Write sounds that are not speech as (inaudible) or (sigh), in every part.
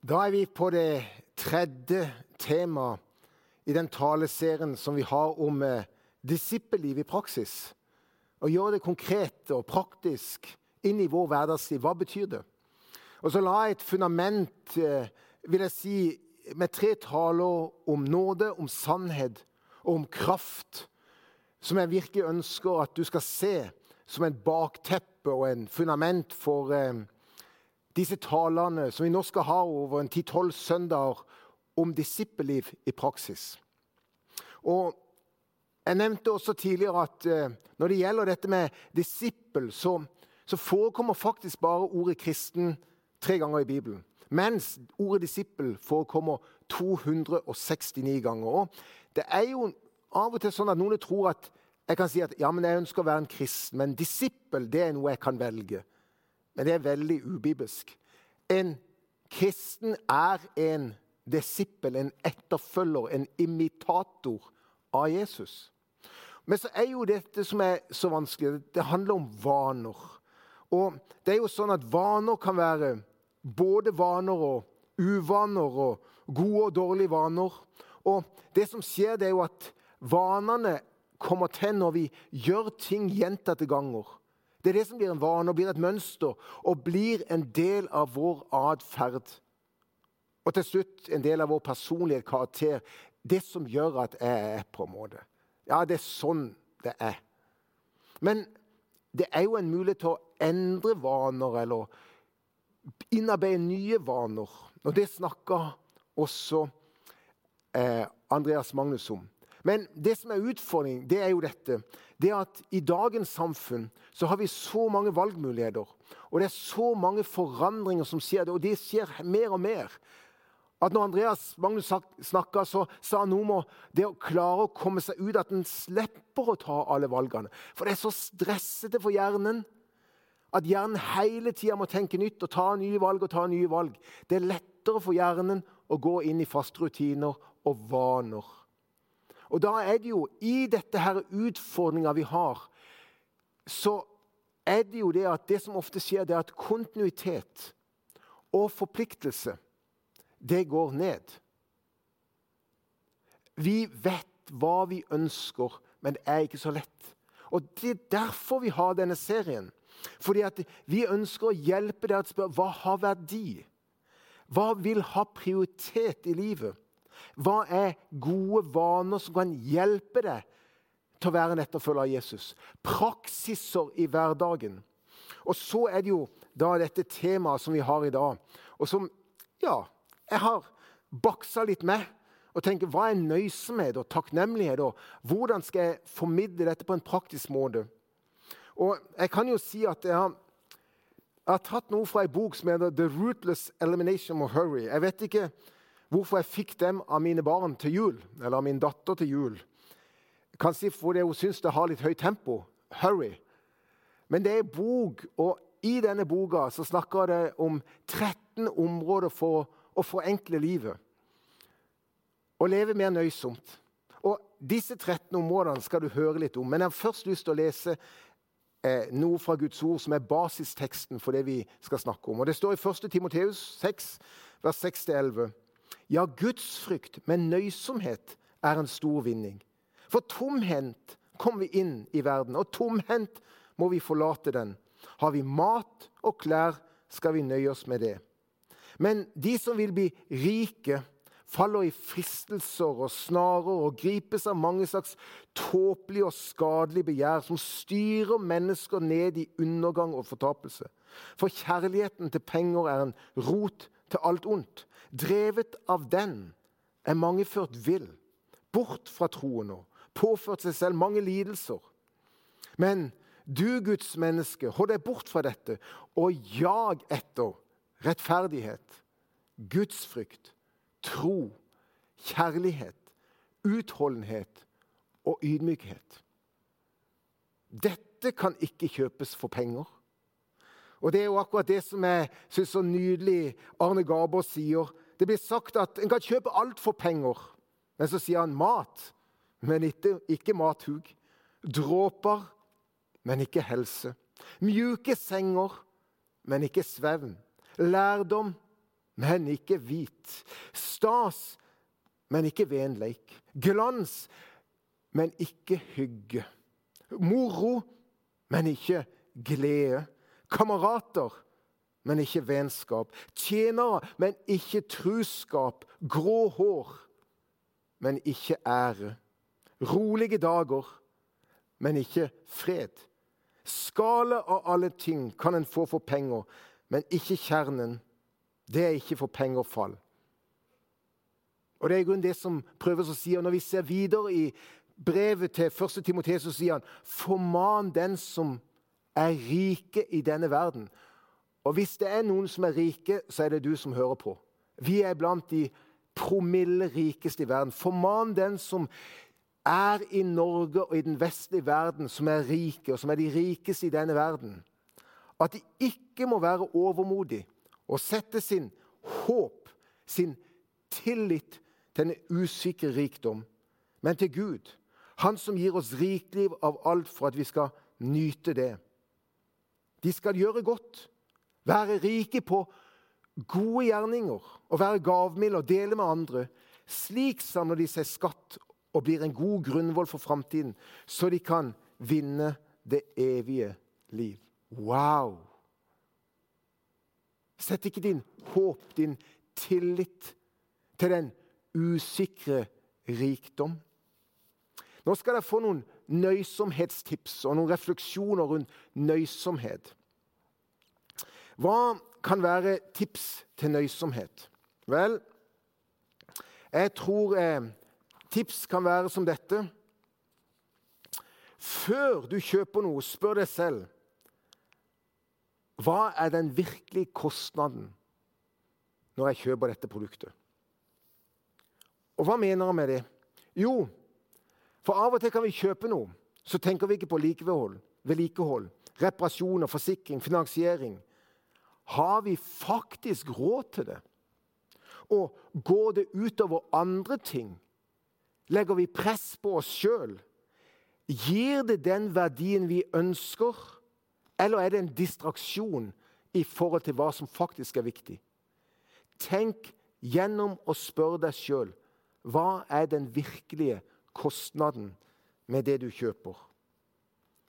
Da er vi på det tredje temaet i den taleserien som vi har om eh, disippelliv i praksis. Å gjøre det konkret og praktisk inn i vår hverdagsliv. Hva betyr det? Og så la jeg et fundament, eh, vil jeg si, med tre taler om nåde, om sannhet og om kraft, som jeg virkelig ønsker at du skal se som en bakteppe og en fundament for eh, disse talene som vi nå skal ha over en 10-12 søndager om disippelliv i praksis. Og Jeg nevnte også tidligere at eh, når det gjelder dette med disippel, så, så, forekommer faktisk bare ordet kristen tre ganger i Bibelen. Mens ordet disippel forekommer 269 ganger. Og det er jo av og til sånn at noen tror at jeg kan si at ja, men jeg ønsker å være en kristen, men disippel det er noe jeg kan velge. Men det er veldig ubibelsk. En kristen er en disippel, en etterfølger, en imitator av Jesus. Men så er jo dette som er så vanskelig, det handler om vaner. Og det er jo sånn at vaner kan være både vaner og uvaner og gode og dårlige vaner. Og det som skjer, det er jo at vanene kommer til når vi gjør ting gjentatte ganger. Det er det som blir en vane og blir et mønster og blir en del av vår atferd. Og til slutt en del av vår personlige karakter. Det som gjør at jeg er på en måte. Ja, det er sånn det er. Men det er jo en mulighet til å endre vaner eller innarbeide nye vaner. Og det snakka også eh, Andreas Magnus om. Men det som er utfordringen, det er jo dette. Det at I dagens samfunn så har vi så mange valgmuligheter. Og det er så mange forandringer som skjer. Og det skjer mer og mer. At når Andreas Magnus snakka, så sa han noe om det å klare å komme seg ut. At en slipper å ta alle valgene. For det er så stressete for hjernen. At hjernen hele tida må tenke nytt og ta nye valg og ta nye valg. Det er lettere for hjernen å gå inn i faste rutiner og vaner. Og da er det jo i dette her utfordringa vi har, så er det jo det at det som ofte skjer, det er at kontinuitet og forpliktelse, det går ned. Vi vet hva vi ønsker, men det er ikke så lett. Og Det er derfor vi har denne serien. Fordi at vi ønsker å hjelpe deg til å spørre hva har verdi? Hva vil ha prioritet i livet? Hva er gode vaner som kan hjelpe deg til å være en etterfølger av Jesus? Praksiser i hverdagen. Og så er det jo da dette temaet som vi har i dag, og som ja, jeg har baksa litt med. Og tenker, Hva er nøysomhet og takknemlighet? og Hvordan skal jeg formidle dette på en praktisk måte? Og Jeg kan jo si at jeg har, jeg har tatt noe fra en bok som heter 'The Rootless Elimination of Hurry'. Jeg vet ikke hvorfor jeg fikk dem av mine barn til jul, eller av min datter til jul. Kan si fordi hun syns det har litt høyt tempo. Hurry. Men det er bok, og i denne boka så snakker det om 13 områder for å forenkle livet. Og leve mer nøysomt. Og Disse 13 områdene skal du høre litt om. Men jeg har først lyst til å lese eh, noe fra Guds ord som er basisteksten for det vi skal snakke om. Og Det står i 1. Timoteus 6, vers 6-11. Ja, gudsfrykt med nøysomhet er en stor vinning. For tomhendt kom vi inn i verden, og tomhendt må vi forlate den. Har vi mat og klær, skal vi nøye oss med det. Men de som vil bli rike, faller i fristelser og snarer og gripes av mange slags tåpelige og skadelige begjær som styrer mennesker ned i undergang og fortapelse. For kjærligheten til penger er en rot til alt ondt. Drevet av den er mange ført vill, bort fra troen og påført seg selv mange lidelser. Men du, Guds menneske, hold deg bort fra dette og jag etter rettferdighet, gudsfrykt, tro, kjærlighet, utholdenhet og ydmykhet. Dette kan ikke kjøpes for penger. Og Det er jo akkurat det som jeg syns så nydelig Arne Garborg sier. Det blir sagt at en kan kjøpe alt for penger. Men så sier han mat, men ikke, ikke mathug. Dråper, men ikke helse. Mjuke senger, men ikke svevn. Lærdom, men ikke hvit. Stas, men ikke venleik. Glans, men ikke hygge. Moro, men ikke glede. Kamerater, men ikke vennskap. Tjenere, men ikke truskap. Grå hår, men ikke ære. Rolige dager, men ikke fred. Skale av alle ting kan en få for penger, men ikke kjernen. Det er ikke for penger fall. Og Det er i grunnen det som prøves å si. og Når vi ser videre i brevet til 1. Timoteus, så sier han forman den som er rike i denne verden. Og hvis det er noen som er rike, så er det du som hører på. Vi er blant de promille rikeste i verden. Forman den som er i Norge og i den vestlige verden, som er rike, og som er de rikeste i denne verden. At de ikke må være overmodige og sette sin håp, sin tillit, til en usikker rikdom, men til Gud. Han som gir oss rikliv av alt for at vi skal nyte det. De skal gjøre godt, være rike på gode gjerninger og være gavmilde og dele med andre. Slik samler de seg skatt og blir en god grunnvoll for framtiden, så de kan vinne det evige liv. Wow! Sett ikke din håp, din tillit, til den usikre rikdom. Nå skal dere få noen nøysomhetstips og noen refleksjoner rundt nøysomhet. Hva kan være tips til nøysomhet? Vel, jeg tror eh, tips kan være som dette. Før du kjøper noe, spør deg selv hva er den virkelige kostnaden når jeg kjøper dette produktet. Og hva mener han med det? Jo, for av og til kan vi kjøpe noe, så tenker vi ikke på likehold, vedlikehold, reparasjoner, forsikring, finansiering. Har vi faktisk råd til det? Og går det utover andre ting? Legger vi press på oss sjøl? Gir det den verdien vi ønsker, eller er det en distraksjon i forhold til hva som faktisk er viktig? Tenk gjennom å spørre deg sjøl hva er den virkelige kostnaden med det du kjøper.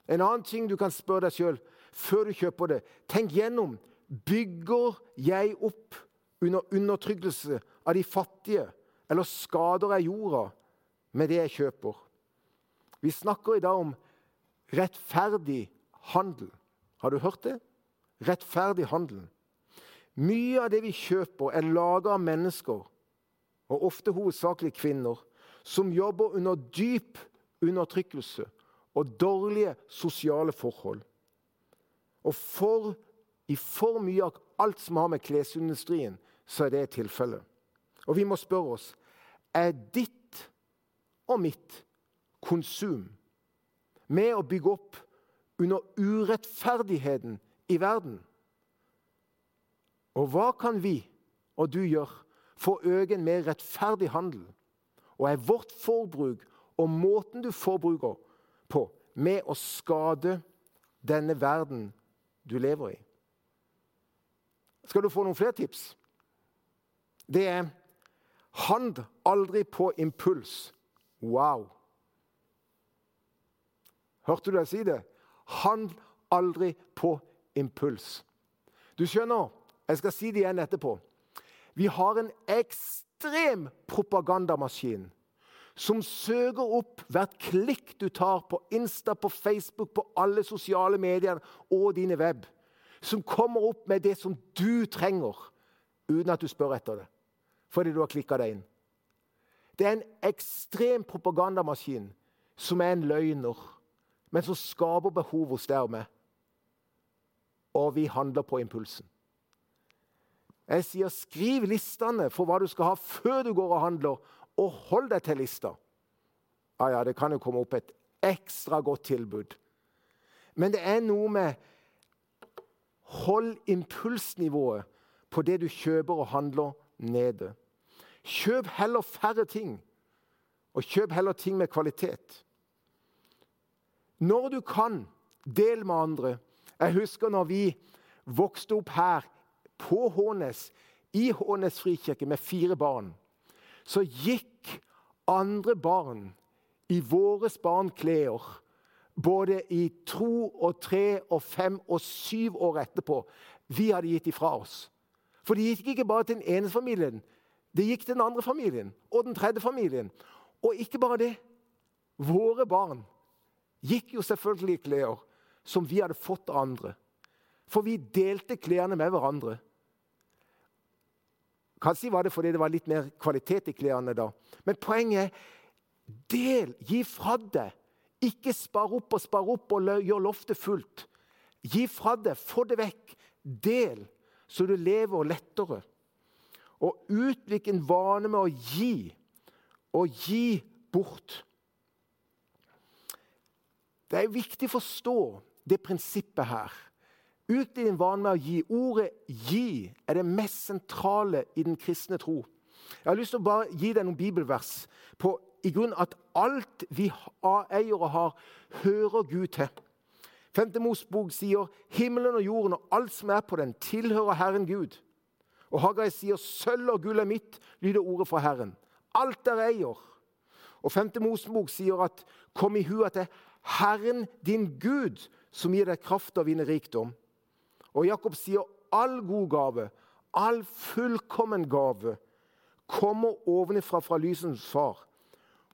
En annen ting du kan spørre deg sjøl før du kjøper det. Tenk gjennom bygger jeg opp under undertrykkelse av de fattige, eller skader jeg jorda med det jeg kjøper? Vi snakker i dag om rettferdig handel. Har du hørt det? Rettferdig handel. Mye av det vi kjøper, er laga av mennesker, og ofte hovedsakelig kvinner, som jobber under dyp undertrykkelse og dårlige sosiale forhold. Og for, i for mye av alt som har med klesindustrien, så er det tilfellet. Og vi må spørre oss er ditt og mitt konsum med å bygge opp under urettferdigheten i verden. Og hva kan vi og du gjøre for å øke en mer rettferdig handel? Og er vårt forbruk og måten du forbruker på, med å skade denne verden du lever i? Skal du få noen flere tips? Det er Handl aldri på impuls. Wow! Hørte du deg si det? Handl aldri på impuls. Du skjønner, jeg skal si det igjen etterpå. Vi har en ekstrem propagandamaskin som søker opp hvert klikk du tar på Insta, på Facebook, på alle sosiale medier og dine web. Som kommer opp med det som du trenger, uten at du spør etter det. Fordi du har klikka deg inn. Det er en ekstrem propagandamaskin som er en løgner, men som skaper behov hos deg og meg. Og vi handler på impulsen. Jeg sier skriv listene for hva du skal ha før du går og handler, og hold deg til lista. Ja, ja, det kan jo komme opp et ekstra godt tilbud. Men det er noe med Hold impulsnivået på det du kjøper og handler, nede. Kjøp heller færre ting, og kjøp heller ting med kvalitet. Når du kan, del med andre. Jeg husker når vi vokste opp her på Hånes i Hånes frikirke med fire barn, så gikk andre barn i våre barn klær både i to og tre og fem og syv år etterpå. Vi hadde gitt ifra oss. For det gikk ikke bare til den ene familien. Det gikk til den andre familien og den tredje familien. Og ikke bare det. Våre barn gikk jo selvfølgelig i klær som vi hadde fått av andre. For vi delte klærne med hverandre. Kanskje var det fordi det var litt mer kvalitet i klærne da. Men poenget er del, gi fra deg. Ikke spar opp og spar opp og gjør loftet fullt. Gi fra deg, få det vekk. Del, så du lever lettere. Og utvik en vane med å gi, og gi bort. Det er viktig å forstå det prinsippet her. Utvikle din vane med å gi. Ordet 'gi' er det mest sentrale i den kristne tro. Jeg har lyst til å bare gi deg noen bibelvers på i grunn at alt vi eier og har, hører Gud til. Femte Mosbok sier himmelen og jorden og alt som er på den, tilhører Herren Gud. Og Hagai sier sølv og gull er mitt, lyder ordet fra Herren. Alt er eier. Og Femte Mosbok sier at kom i hu at det er Herren din Gud som gir deg kraft og vinner rikdom. Og Jakob sier all god gave, all fullkommen gave, kommer ovenifra fra lysens far.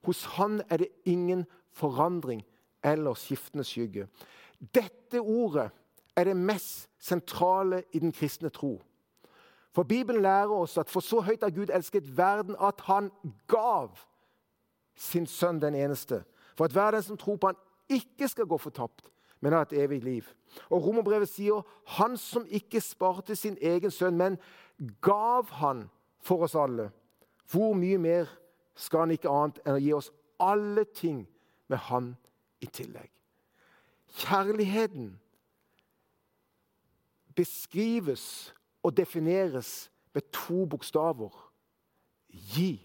Hos han er det ingen forandring eller skiftende skygge. Dette ordet er det mest sentrale i den kristne tro. For Bibelen lærer oss at for så høyt har Gud elsket verden at han gav sin sønn den eneste. For at hver den som tror på han ikke skal gå fortapt, men har et evig liv. Og Romerbrevet sier han som ikke sparte sin egen sønn, men gav han for oss alle. Hvor mye mer skal han ikke annet enn å gi oss alle ting med han i tillegg? Kjærligheten beskrives og defineres med to bokstaver gi.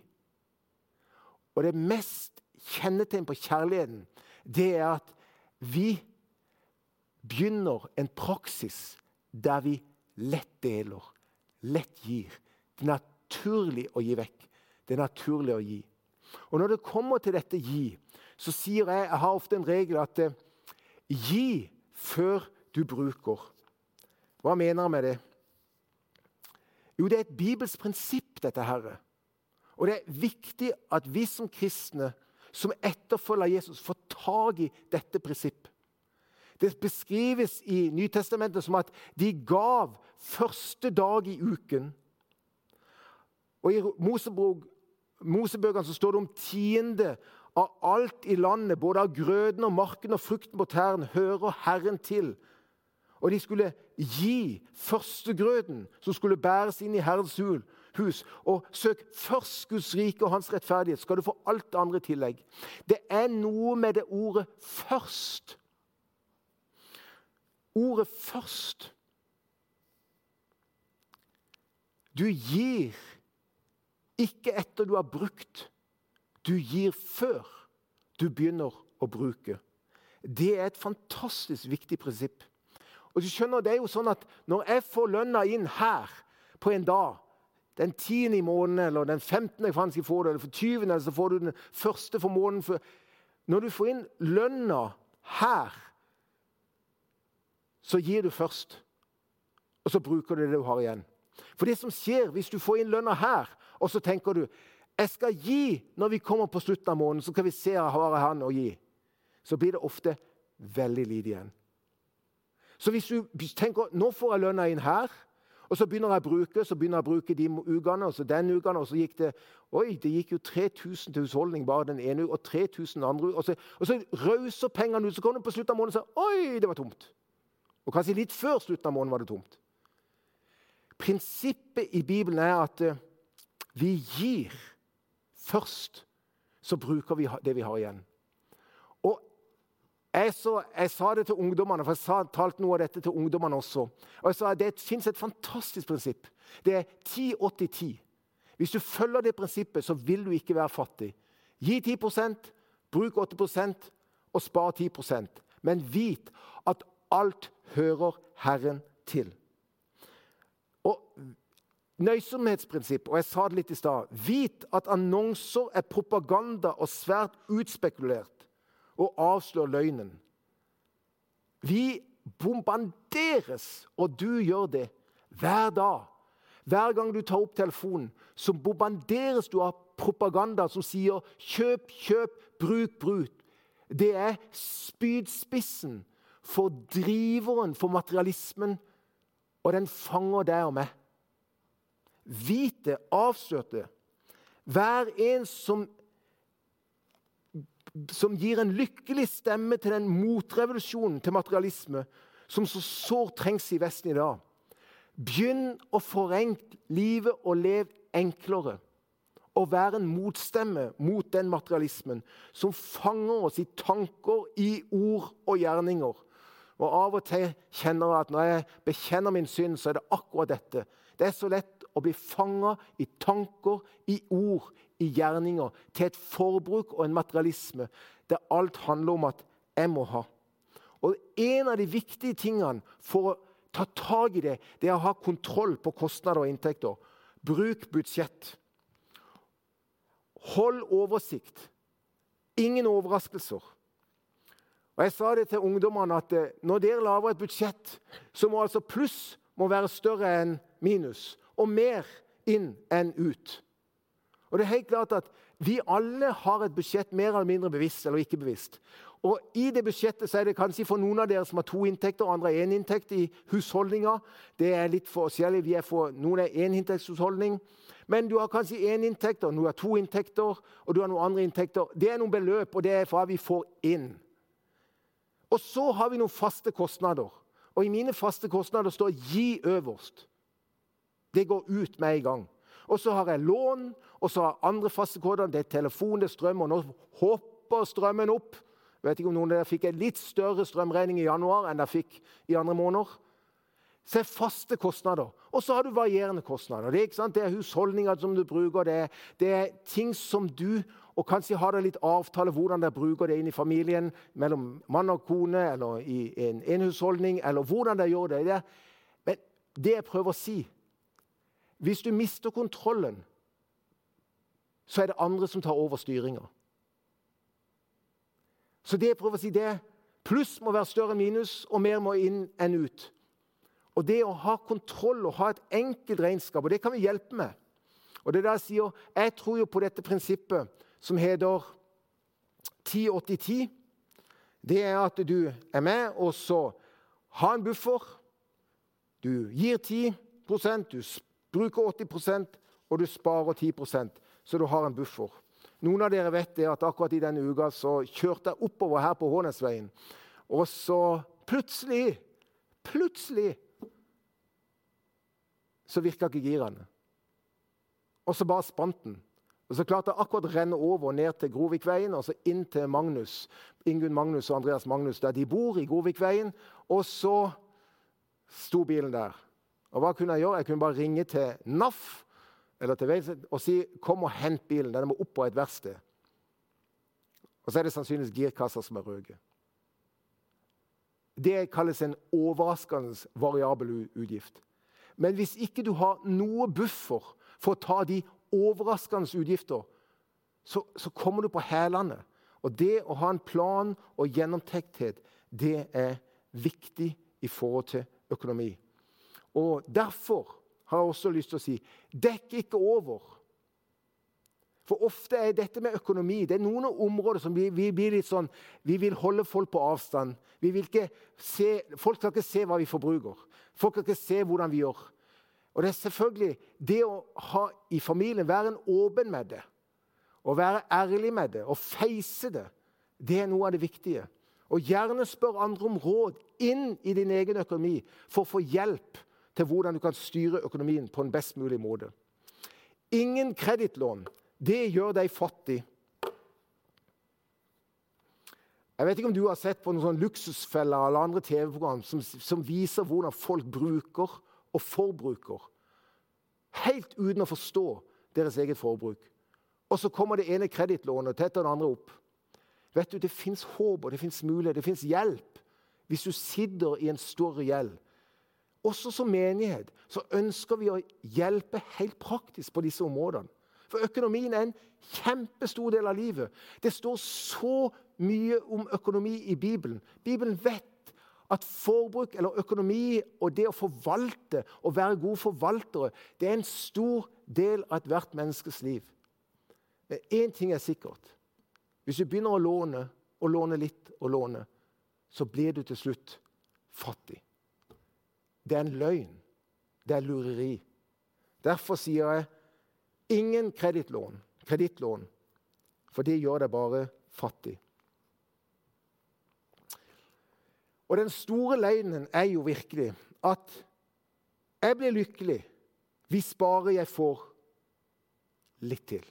Og det mest kjennetegn på kjærligheten, det er at vi begynner en praksis der vi lett deler, lett gir. Det er naturlig å gi vekk. Det er naturlig å gi. Og Når det kommer til dette gi, så sier jeg jeg har ofte en regel at eh, Gi før du bruker. Hva mener jeg med det? Jo, det er et bibelsk prinsipp, dette herre. Og det er viktig at vi som kristne, som etterfølger Jesus, får tak i dette prinsipp. Det beskrives i Nytestamentet som at de gav første dag i uken. Og I Mosebøkene står det om tiende av alt i landet, både av grøden og marken og frukten på tærne, hører Herren til. Og de skulle gi førstegrøden, som skulle bæres inn i Herrens hus. Og søk først Guds rike og hans rettferdighet, skal du få alt det andre i tillegg. Det er noe med det ordet 'først'. Ordet 'først'. Du gir ikke etter du har brukt. Du gir før du begynner å bruke. Det er et fantastisk viktig prinsipp. Og du skjønner, det er jo sånn at Når jeg får lønna inn her på en dag, den tiende i måneden, eller den 15. jeg fanns får det, eller for 20., eller så får du den første for måneden Når du får inn lønna her, så gir du først. Og så bruker du det du har igjen. For det som skjer hvis du får inn lønna her, og så tenker du jeg skal gi når vi kommer på slutten av måneden, så skal vi se jeg har å gi. Så blir det ofte veldig lite igjen. Så hvis du tenker nå får jeg lønna inn her, og så begynner jeg å bruke så begynner jeg å bruke de ukene, og så den uka, og så gikk det oi, det gikk jo 3000 til husholdning bare den ene uka, og 3000 andre uka. Og så, og så rauser pengene ut. Så kommer du på slutten av måneden og sier oi, det var tomt. Og kanskje litt før slutten av måneden var det tomt. Prinsippet i Bibelen er at uh, vi gir først, så bruker vi det vi har igjen. Og jeg, så, jeg sa det til ungdommene, for jeg sa, talte noe av dette til ungdommene også. Og jeg sa at Det fins et fantastisk prinsipp. Det er 10-80-10. Hvis du følger det prinsippet, så vil du ikke være fattig. Gi 10% bruk 8% og spar 10% Men vit at alt hører Herren til. Og nøysomhetsprinsipp, og jeg sa det litt i stad. Vit at annonser er propaganda og svært utspekulert og avslører løgnen. Vi bombarderes, og du gjør det hver dag. Hver gang du tar opp telefonen, så bombarderes du av propaganda som sier 'kjøp, kjøp, bruk, bruk'. Det er spydspissen for driveren for materialismen, og den fanger deg og meg. Vit det, avslør det. Vær en som, som gir en lykkelig stemme til den motrevolusjonen til materialisme som så sårt trengs i Vesten i dag. Begynn å forenkle livet og lev enklere. Og vær en motstemme mot den materialismen som fanger oss i tanker, i ord og gjerninger. Og Av og til kjenner jeg at når jeg bekjenner min synd, så er det akkurat dette. Det er så lett å bli fanga i tanker, i ord, i gjerninger, til et forbruk og en materialisme der alt handler om at jeg må ha. Og En av de viktige tingene for å ta tak i det, det er å ha kontroll på kostnader og inntekter. Bruk budsjett. Hold oversikt. Ingen overraskelser. Og Jeg sa det til ungdommene at eh, når dere lager et budsjett, så må altså pluss må være større enn minus. Og mer inn enn ut. Og det er helt klart at Vi alle har et budsjett mer eller mindre bevisst eller ikke bevisst. Og I det budsjettet så er det kanskje for noen av dere som har to inntekter, og andre én inntekt i husholdninga. Det er litt forskjellig. Vi er for, noen er éninntektshusholdning. Men du har kanskje én inntekt, og noen har to inntekter, og du har noen andre inntekter. Det er noen beløp, og det er fra vi får inn. Og så har vi noen faste kostnader. Og i mine faste kostnader står 'gi øverst'. Det går ut med en gang. Og så har jeg lån, og så har andre faste koder. Det er telefon, det er strøm, og nå hopper strømmen opp. Jeg vet ikke om noen av dere fikk en litt større strømregning i januar enn dere fikk i andre måneder. Så er faste kostnader. Og så har du varierende kostnader. Det er, det er husholdninger som du bruker, det er, det er, ting som du Og kanskje har dere litt avtale hvordan dere bruker det inn i familien, mellom mann og kone, eller i en, enhusholdning, eller hvordan dere gjør det. Men det jeg prøver å si Hvis du mister kontrollen, så er det andre som tar over styringa. Så det jeg prøver å si, det pluss må være større minus, og mer må inn enn ut. Og det å ha kontroll og ha et enkelt regnskap, og det kan vi hjelpe med. Og det er der Jeg sier, jeg tror jo på dette prinsippet som heter 10-80-10. Det er at du er med, og så ha en buffer. Du gir 10% du bruker 80% og du sparer 10% så du har en buffer. Noen av dere vet det at akkurat i denne uka så kjørte jeg oppover her på Hånesveien. Og så plutselig, plutselig så virka ikke girene. Og så bare spant den. Og Så klarte jeg akkurat å renne over og ned til Grovikveien og så inn til Magnus, Ingunn Magnus og Andreas Magnus, der de bor, i Grovikveien. Og så sto bilen der. Og hva kunne jeg gjøre? Jeg kunne bare ringe til NAF eller til veien og si 'kom og hent bilen'. Den må opp på et verksted. Og så er det sannsynligvis girkassa som er røde. Det kalles en overraskende variabel utgift. Men hvis ikke du har noe buffer for å ta de overraskende utgifter, så, så kommer du på hælene. Og det å ha en plan og gjennomtekthet, det er viktig i forhold til økonomi. Og Derfor har jeg også lyst til å si dekk ikke over. For ofte er dette med økonomi det er noen områder som vi, vi blir litt sånn Vi vil holde folk på avstand. Vi vil ikke se, folk skal ikke se hva vi forbruker. Folk skal ikke se hvordan vi gjør. Og det er selvfølgelig det å ha i familien, være en åpen med det, å være ærlig med det og face det, det er noe av det viktige. Og gjerne spør andre om råd inn i din egen økonomi for å få hjelp til hvordan du kan styre økonomien på en best mulig måte. Ingen kredittlån. Det gjør deg fattig. Jeg vet ikke om du har sett på noen sånn Luksusfeller eller andre TV-program som, som, viser hvordan folk bruker og forbruker. Helt uten å forstå deres eget forbruk. Og så kommer det ene kredittlånet etter det andre opp. Vet du, Det fins håp og det fins mulighet, det fins hjelp hvis du sitter i en større gjeld også som menighet så ønsker vi å hjelpe helt praktisk på disse områdene. For økonomien er en kjempestor del av livet. Det står så mye om økonomi i Bibelen. Bibelen vet at forbruk eller økonomi og det å forvalte og være gode forvaltere, det er en stor del av ethvert menneskes liv. Men Én ting er sikkert. Hvis du begynner å låne og låne litt og låne, så blir du til slutt fattig. Det er en løgn. Det er lureri. Derfor sier jeg ingen kredittlån, kredittlån, for det gjør deg bare fattig. Og den store løgnen er jo virkelig at jeg blir lykkelig hvis bare jeg får litt til.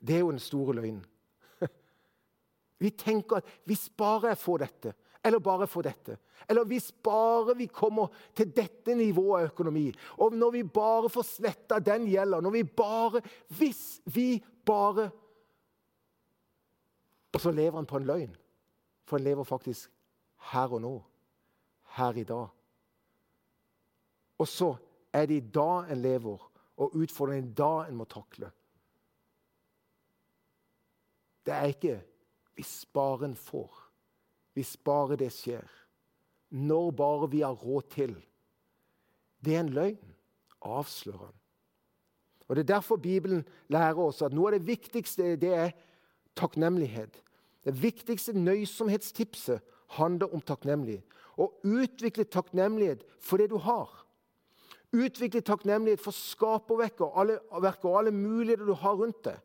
Det er jo den store løgnen. (laughs) Vi tenker at hvis bare jeg får dette, eller bare får dette, eller hvis bare vi kommer til dette nivået av økonomi, og når vi bare får sletta den gjelda, når vi bare Hvis vi bare Og så lever han på en løgn. For han lever faktisk her og nå. Her i dag. Og så er det i dag en lever, og utfordringen i dag en må takle. Det er ikke hvis bare en får. Hvis bare det skjer. Når bare vi har råd til. Det er en løgn. Avslører han. Og Det er derfor Bibelen lærer oss at noe av det viktigste det er takknemlighet. Det viktigste nøysomhetstipset handler om takknemlighet. Å utvikle takknemlighet for det du har. Utvikle takknemlighet for skaperverket og alle, og alle muligheter du har rundt deg.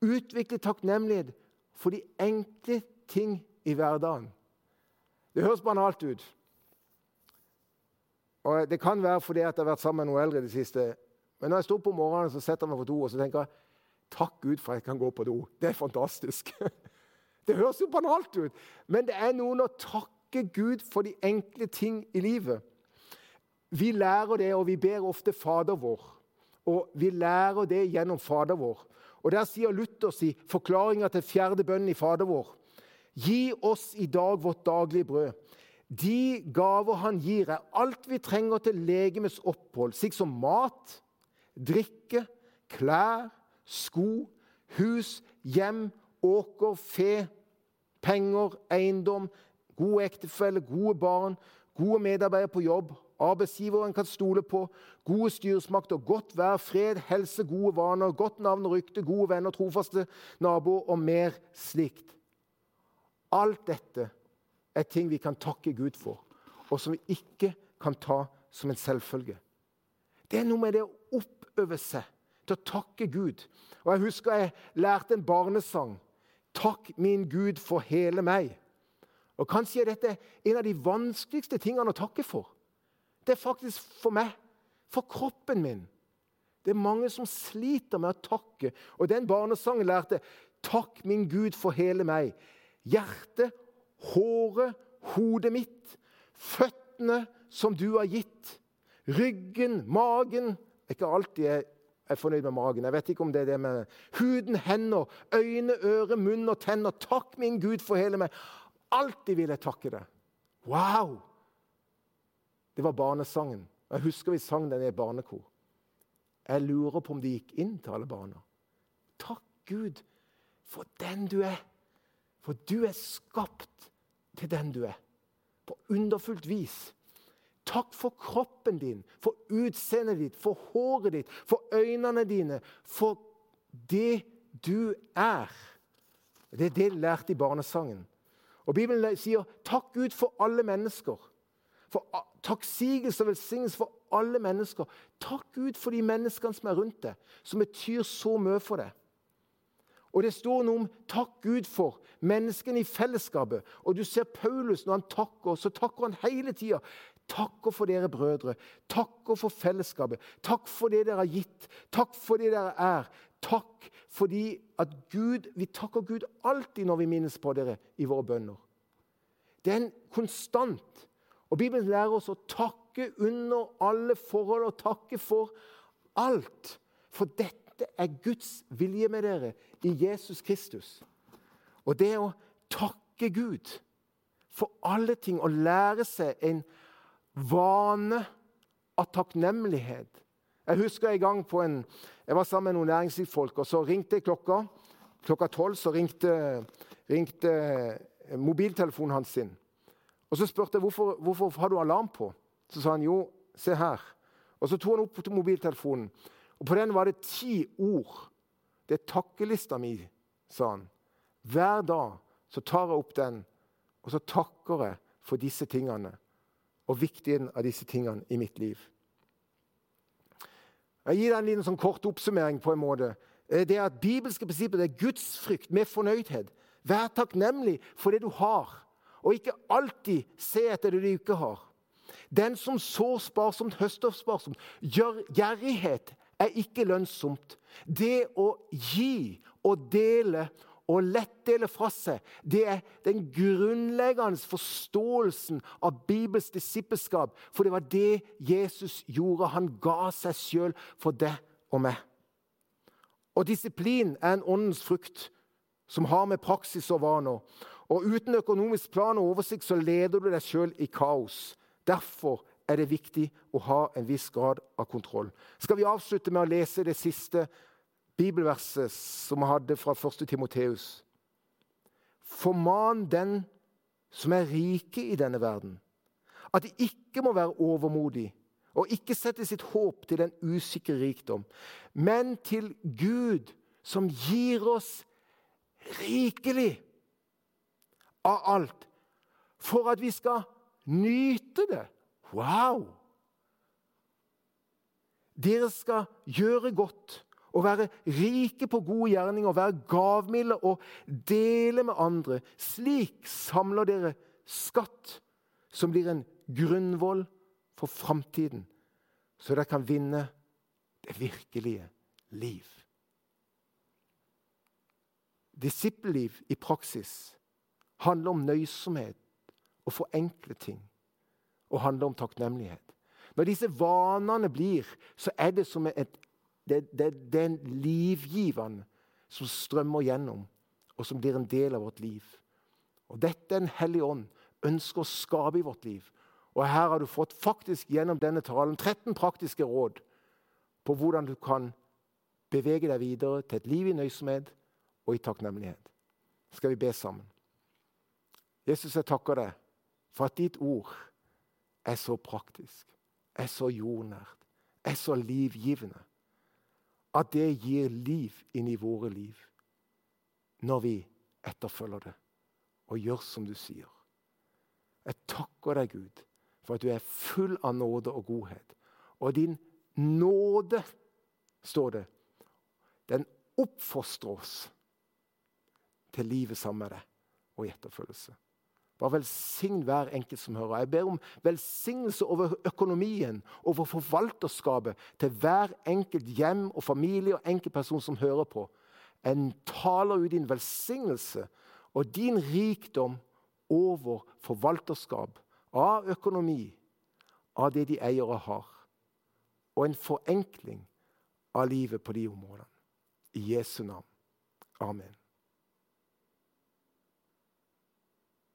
Utvikle takknemlighet for de enkle ting i hverdagen. Det høres banalt ut. Og Det kan være fordi jeg har vært sammen med noen eldre i det siste. Men når jeg står opp om morgenen så setter jeg meg på do og så tenker jeg, takk Gud for at jeg kan gå på do. Det er fantastisk. (laughs) Det høres jo banalt ut, men det er noen å takke Gud for de enkle ting i livet. Vi lærer det, og vi ber ofte Fader vår. Og vi lærer det gjennom Fader vår. Og Der sier Luther i forklaringa til fjerde bønnen i Fader vår Gi oss i dag vårt daglige brød. De gaver han gir, er alt vi trenger til legemets opphold, slik som mat, drikke, klær, sko, hus, hjem, åker, fe, penger, eiendom, gode ektefelle, gode barn, gode medarbeidere på jobb, arbeidsgiveren kan stole på, gode styresmakter, godt vær, fred, helse, gode vaner, godt navn og rykte, gode venner, trofaste naboer og mer slikt. Alt dette er ting vi kan takke Gud for, og som vi ikke kan ta som en selvfølge. Det er noe med det å oppøve seg til å takke Gud. Og Jeg husker jeg lærte en barnesang. 'Takk min Gud for hele meg'. Og Kanskje er dette en av de vanskeligste tingene å takke for. Det er faktisk for meg, for kroppen min. Det er mange som sliter med å takke. Og den barnesangen lærte 'Takk min Gud for hele meg'. Hjertet, håret, hodet mitt, føttene som du har gitt, ryggen, magen Det er ikke alltid jeg er fornøyd med magen. Jeg vet ikke om det er det med Huden, hender, øyne, øre, munn og tenner. Takk, min Gud, for hele meg. Alltid vil jeg takke deg. Wow! Det var barnesangen. Jeg husker vi sang den i et barnekor. Jeg lurer på om de gikk inn til alle barna. Takk, Gud, for den du er. For du er skapt til den du er. På underfullt vis. Takk for kroppen din, for utseendet ditt, for håret ditt, for øynene dine, for det du er. Det er det de lærte i barnesangen. Og Bibelen sier 'takk Gud for alle mennesker'. For takksigelse og velsignelse for alle mennesker. Takk Gud for de menneskene som er rundt deg, som betyr så mye for deg. Og Det står noe om 'takk Gud for' menneskene i fellesskapet. Og Du ser Paulus når han takker, så takker han hele tida. Takker for dere brødre. Takker for fellesskapet. Takk for det dere har gitt. Takk for det dere er. Takk fordi at Gud, Vi takker Gud alltid når vi minnes på dere i våre bønner. Det er en konstant. Og Bibelen lærer oss å takke under alle forhold og takke for alt. For dette er Guds vilje med dere i Jesus Kristus. Og det å takke Gud for alle ting og lære seg en vane av takknemlighet. Jeg husker en gang på en, jeg var sammen med noen næringslivsfolk, og så ringte jeg klokka. Klokka tolv så ringte, ringte mobiltelefonen hans sin. Og Så spurte jeg hvorfor, hvorfor har du alarm på. Så sa han jo, se her. Og Så tok han opp mobiltelefonen, og på den var det ti ord. Det er takkelista mi, sa han. Hver dag så tar jeg opp den, og så takker jeg for disse tingene og viktigheten av disse tingene i mitt liv. Jeg gir deg en liten sånn kort oppsummering. på en måte. Eh, det er at Bibelske prinsipper er gudsfrykt med fornøydhet. Vær takknemlig for det du har, og ikke alltid se etter det du ikke har. Den som sår sparsomt, høster sparsomt. Gjør Gjerrighet er ikke lønnsomt. Det å gi og dele og lett dele fra seg, det er den grunnleggende forståelsen av Bibels disippelskap. For det var det Jesus gjorde. Han ga seg sjøl for deg og meg. Og disiplin er en åndens frukt som har med praksis og vaner. Og uten økonomisk plan og oversikt så leder du deg sjøl i kaos. Derfor er det viktig å ha en viss grad av kontroll. Skal vi avslutte med å lese det siste bibelverset som vi hadde fra 1. Timoteus? Forman den som er rike i denne verden, at de ikke må være overmodige og ikke sette sitt håp til den usikre rikdom, men til Gud, som gir oss rikelig av alt, for at vi skal nyte det. Wow! Dere skal gjøre godt og være rike på gode gjerninger, være gavmilde og dele med andre. Slik samler dere skatt som blir en grunnvoll for framtiden, så dere kan vinne det virkelige liv. Disippelliv i praksis handler om nøysomhet og forenkle ting. Og handler om takknemlighet. Når disse vanene blir, så er det som et, det, det, det er en livgivende som strømmer gjennom, og som blir en del av vårt liv. Og Dette er en hellig ånd ønsker å skape i vårt liv. Og her har du fått faktisk gjennom denne talen 13 praktiske råd på hvordan du kan bevege deg videre til et liv i nøysomhet og i takknemlighet. Skal vi be sammen? Jesus, jeg takker deg for at ditt ord er så praktisk, er så jordnært, er så livgivende. At det gir liv inn i våre liv når vi etterfølger det og gjør som du sier. Jeg takker deg, Gud, for at du er full av nåde og godhet. Og din nåde, står det, den oppfostrer oss til livet sammen med deg og i etterfølgelse. Bare velsign hver enkelt som hører. Jeg ber om velsignelse over økonomien, over forvalterskapet til hver enkelt hjem og familie og enkeltperson som hører på. En taler ut din velsignelse og din rikdom over forvalterskap av økonomi, av det de eier og har, og en forenkling av livet på de områdene. I Jesu navn. Amen.